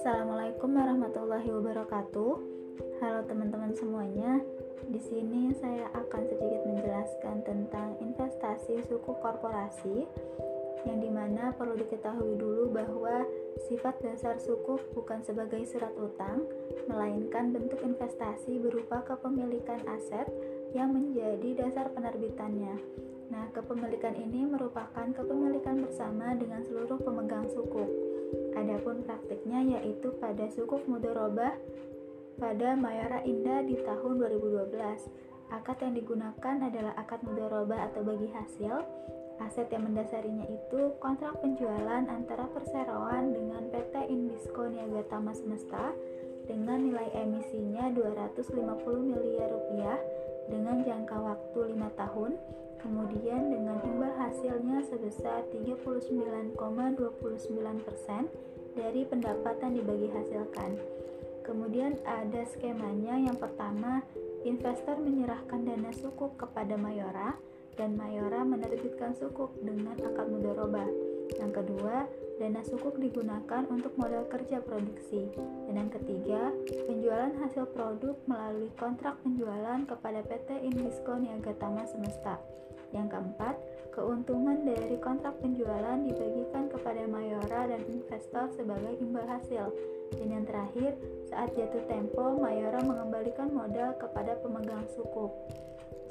Assalamualaikum warahmatullahi wabarakatuh. Halo teman-teman semuanya. Di sini saya akan sedikit menjelaskan tentang investasi suku korporasi yang di mana perlu diketahui dulu bahwa sifat dasar sukuk bukan sebagai surat utang, melainkan bentuk investasi berupa kepemilikan aset yang menjadi dasar penerbitannya. Nah, kepemilikan ini merupakan kepemilikan bersama dengan seluruh pemegang sukuk. Adapun praktiknya yaitu pada sukuk mudorobah pada Mayora Indah di tahun 2012. Akad yang digunakan adalah akad mudorobah atau bagi hasil Aset yang mendasarinya itu kontrak penjualan antara perseroan dengan PT Indisco Niaga Tama Semesta dengan nilai emisinya 250 miliar rupiah dengan jangka waktu 5 tahun, kemudian dengan imbal hasilnya sebesar 39,29% dari pendapatan dibagi hasilkan. Kemudian ada skemanya yang pertama, investor menyerahkan dana sukuk kepada Mayora dan Mayora menerbitkan sukuk dengan akad mudoroba. Yang kedua, dana sukuk digunakan untuk modal kerja produksi. Dan yang ketiga, penjualan hasil produk melalui kontrak penjualan kepada PT Indisco Niaga Tama Semesta. Yang keempat, keuntungan dari kontrak penjualan dibagikan kepada Mayora dan investor sebagai imbal hasil. Dan yang terakhir, saat jatuh tempo, Mayora mengembalikan modal kepada pemegang sukuk.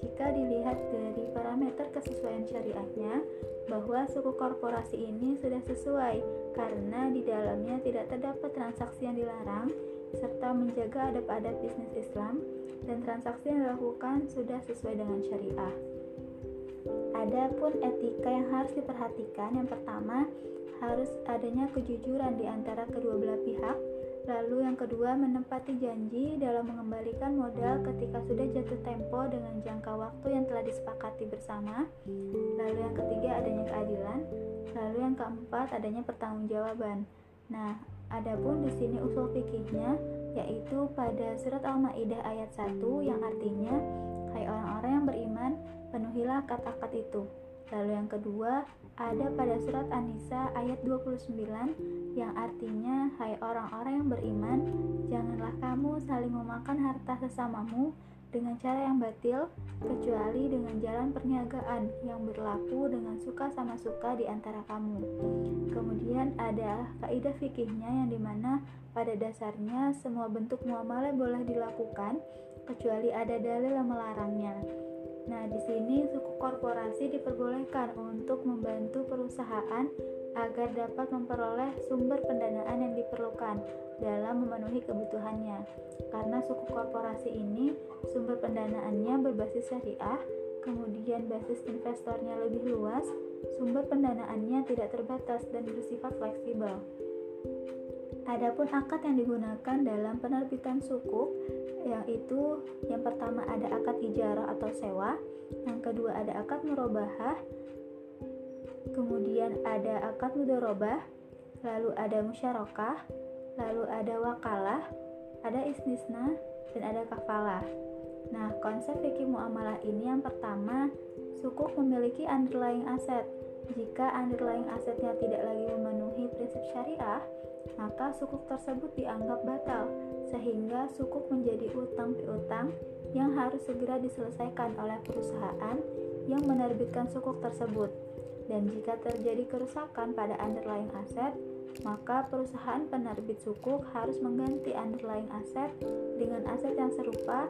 Jika dilihat dari parameter kesesuaian syariahnya, bahwa suku korporasi ini sudah sesuai karena di dalamnya tidak terdapat transaksi yang dilarang serta menjaga adab-adab bisnis Islam dan transaksi yang dilakukan sudah sesuai dengan syariah. Adapun etika yang harus diperhatikan, yang pertama harus adanya kejujuran di antara kedua belah pihak Lalu yang kedua, menempati janji dalam mengembalikan modal ketika sudah jatuh tempo dengan jangka waktu yang telah disepakati bersama. Lalu yang ketiga, adanya keadilan. Lalu yang keempat, adanya pertanggungjawaban. Nah, adapun di sini usul fikihnya yaitu pada surat Al-Maidah ayat 1 yang artinya hai orang-orang yang beriman, penuhilah akad-akad itu. Lalu yang kedua, ada pada surat An-Nisa ayat 29 yang artinya hai orang-orang yang beriman janganlah kamu saling memakan harta sesamamu dengan cara yang batil kecuali dengan jalan perniagaan yang berlaku dengan suka sama suka di antara kamu. Kemudian ada kaidah fikihnya yang di mana pada dasarnya semua bentuk muamalah boleh dilakukan kecuali ada dalil yang melarangnya. Nah, di sini suku korporasi diperbolehkan untuk membantu perusahaan agar dapat memperoleh sumber pendanaan yang diperlukan dalam memenuhi kebutuhannya. Karena suku korporasi ini sumber pendanaannya berbasis syariah, kemudian basis investornya lebih luas, sumber pendanaannya tidak terbatas dan bersifat fleksibel. Adapun akad yang digunakan dalam penerbitan sukuk yaitu yang pertama ada akad ijarah atau sewa, yang kedua ada akad murabahah, kemudian ada akad mudorobah, lalu ada musyarakah, lalu ada wakalah, ada istisna, dan ada kafalah. Nah, konsep fikih muamalah ini yang pertama, sukuk memiliki underlying aset. Jika underlying asetnya tidak lagi memenuhi prinsip syariah, maka sukuk tersebut dianggap batal sehingga sukuk menjadi utang piutang yang harus segera diselesaikan oleh perusahaan yang menerbitkan sukuk tersebut. Dan jika terjadi kerusakan pada underlying aset, maka perusahaan penerbit sukuk harus mengganti underlying aset dengan aset yang serupa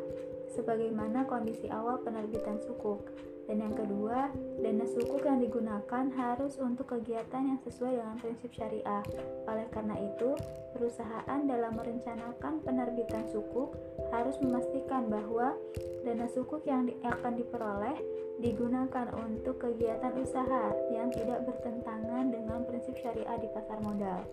sebagaimana kondisi awal penerbitan sukuk. Dan yang kedua, dana sukuk yang digunakan harus untuk kegiatan yang sesuai dengan prinsip syariah. Oleh karena itu, perusahaan dalam merencanakan penerbitan sukuk harus memastikan bahwa dana sukuk yang akan diperoleh digunakan untuk kegiatan usaha yang tidak bertentangan dengan prinsip syariah di pasar modal.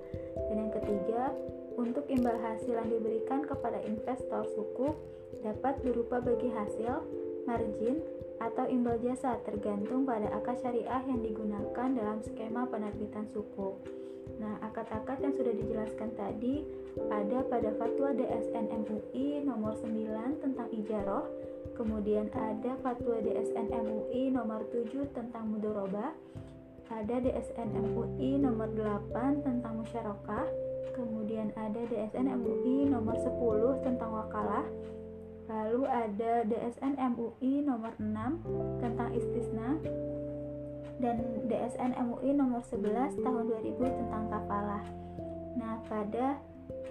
Dan yang ketiga, untuk imbal hasil yang diberikan kepada investor sukuk dapat berupa bagi hasil, margin, atau imbal jasa tergantung pada akad syariah yang digunakan dalam skema penerbitan sukuk. Nah, akad-akad yang sudah dijelaskan tadi ada pada fatwa DSN MUI nomor 9 tentang ijaroh, kemudian ada fatwa DSN MUI nomor 7 tentang mudoroba, ada DSN MUI nomor 8 tentang musyarakah, kemudian ada DSN MUI nomor 10 tentang wakalah, lalu ada DSN MUI nomor 6 tentang istisna, dan DSN MUI nomor 11 tahun 2000 tentang kafalah. Nah, pada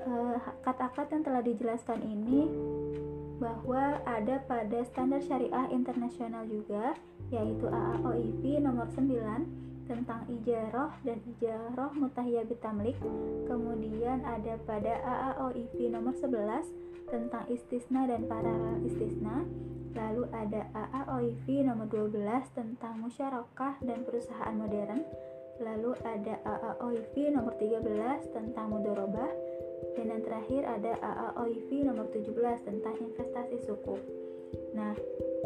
eh, kata-kata uh, yang telah dijelaskan ini bahwa ada pada standar syariah internasional juga yaitu AAOIP nomor 9 tentang ijaroh dan ijaroh mutahiyah bitamlik kemudian ada pada AAOIP nomor 11 tentang istisna dan paralel istisna. Lalu ada AAOIP nomor 12 tentang musyarakah dan perusahaan modern. Lalu ada AAOIP nomor 13 tentang mudorobah. Dan yang terakhir ada AAOIV nomor 17 tentang investasi sukuk. Nah,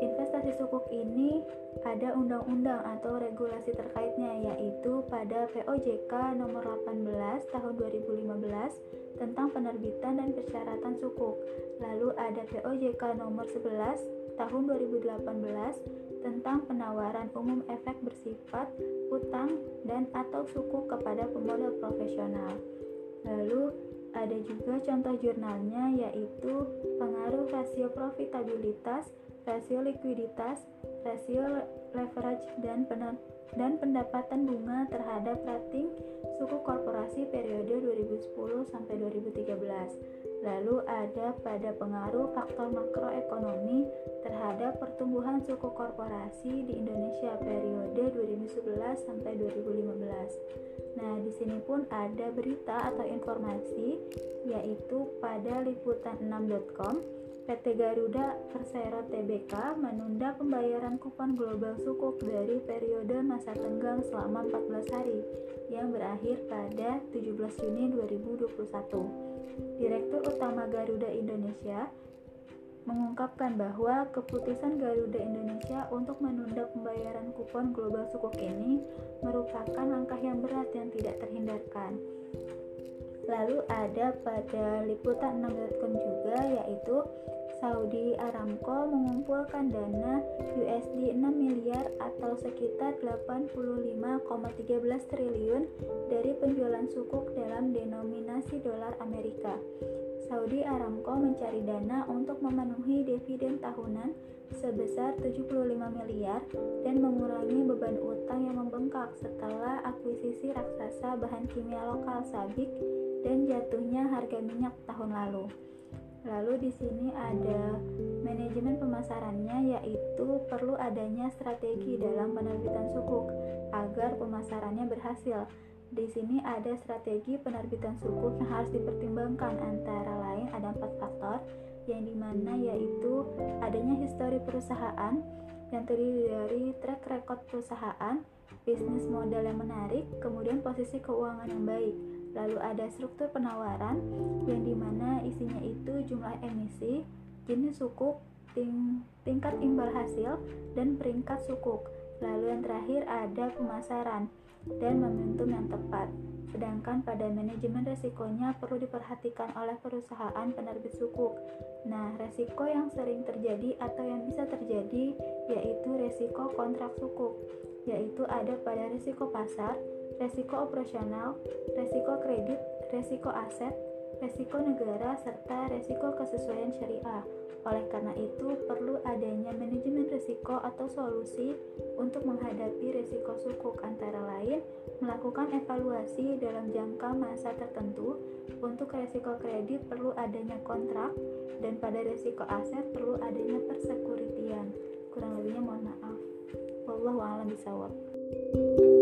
investasi sukuk ini ada undang-undang atau regulasi terkaitnya yaitu pada POJK nomor 18 tahun 2015 tentang penerbitan dan persyaratan sukuk. Lalu ada POJK nomor 11 tahun 2018 tentang penawaran umum efek bersifat utang dan atau sukuk kepada pemodal profesional. Lalu ada juga contoh jurnalnya yaitu pengaruh rasio profitabilitas, rasio likuiditas, rasio leverage dan dan pendapatan bunga terhadap rating suku korporasi periode 2010 sampai 2013. Lalu ada pada pengaruh faktor makroekonomi terhadap pertumbuhan suku korporasi di Indonesia periode 2011 sampai 2015. Nah, di sini pun ada berita atau informasi yaitu pada liputan6.com PT Garuda Persero Tbk menunda pembayaran kupon global sukuk dari periode masa tenggang selama 14 hari yang berakhir pada 17 Juni 2021. Direktur Utama Garuda Indonesia mengungkapkan bahwa keputusan Garuda Indonesia untuk menunda pembayaran kupon global sukuk ini merupakan langkah yang berat yang tidak terhindarkan. Lalu ada pada liputan 6.com juga yaitu Saudi Aramco mengumpulkan dana USD 6 miliar atau sekitar 85,13 triliun dari penjualan sukuk dalam denominasi dolar Amerika. Saudi Aramco mencari dana untuk memenuhi dividen tahunan sebesar 75 miliar dan mengurangi beban utang yang membengkak setelah akuisisi raksasa bahan kimia lokal Sabik dan jatuhnya harga minyak tahun lalu. Lalu di sini ada manajemen pemasarannya yaitu perlu adanya strategi dalam penerbitan sukuk agar pemasarannya berhasil. Di sini ada strategi penerbitan sukuk yang harus dipertimbangkan antara lain ada empat faktor yang di mana yaitu adanya histori perusahaan yang terdiri dari track record perusahaan, bisnis model yang menarik, kemudian posisi keuangan yang baik lalu ada struktur penawaran yang di mana isinya itu jumlah emisi, jenis sukuk, ting tingkat imbal hasil, dan peringkat sukuk. Lalu yang terakhir ada pemasaran dan momentum yang tepat. Sedangkan pada manajemen resikonya perlu diperhatikan oleh perusahaan penerbit sukuk. Nah, resiko yang sering terjadi atau yang bisa terjadi yaitu resiko kontrak sukuk, yaitu ada pada resiko pasar, resiko operasional, resiko kredit, resiko aset, resiko negara, serta resiko kesesuaian syariah. Oleh karena itu, perlu adanya manajemen risiko atau solusi untuk menghadapi risiko sukuk antara lain melakukan evaluasi dalam jangka masa tertentu. Untuk risiko kredit perlu adanya kontrak dan pada risiko aset perlu adanya persekuritian. Kurang lebihnya mohon maaf. Wallahu a'lam bishawab.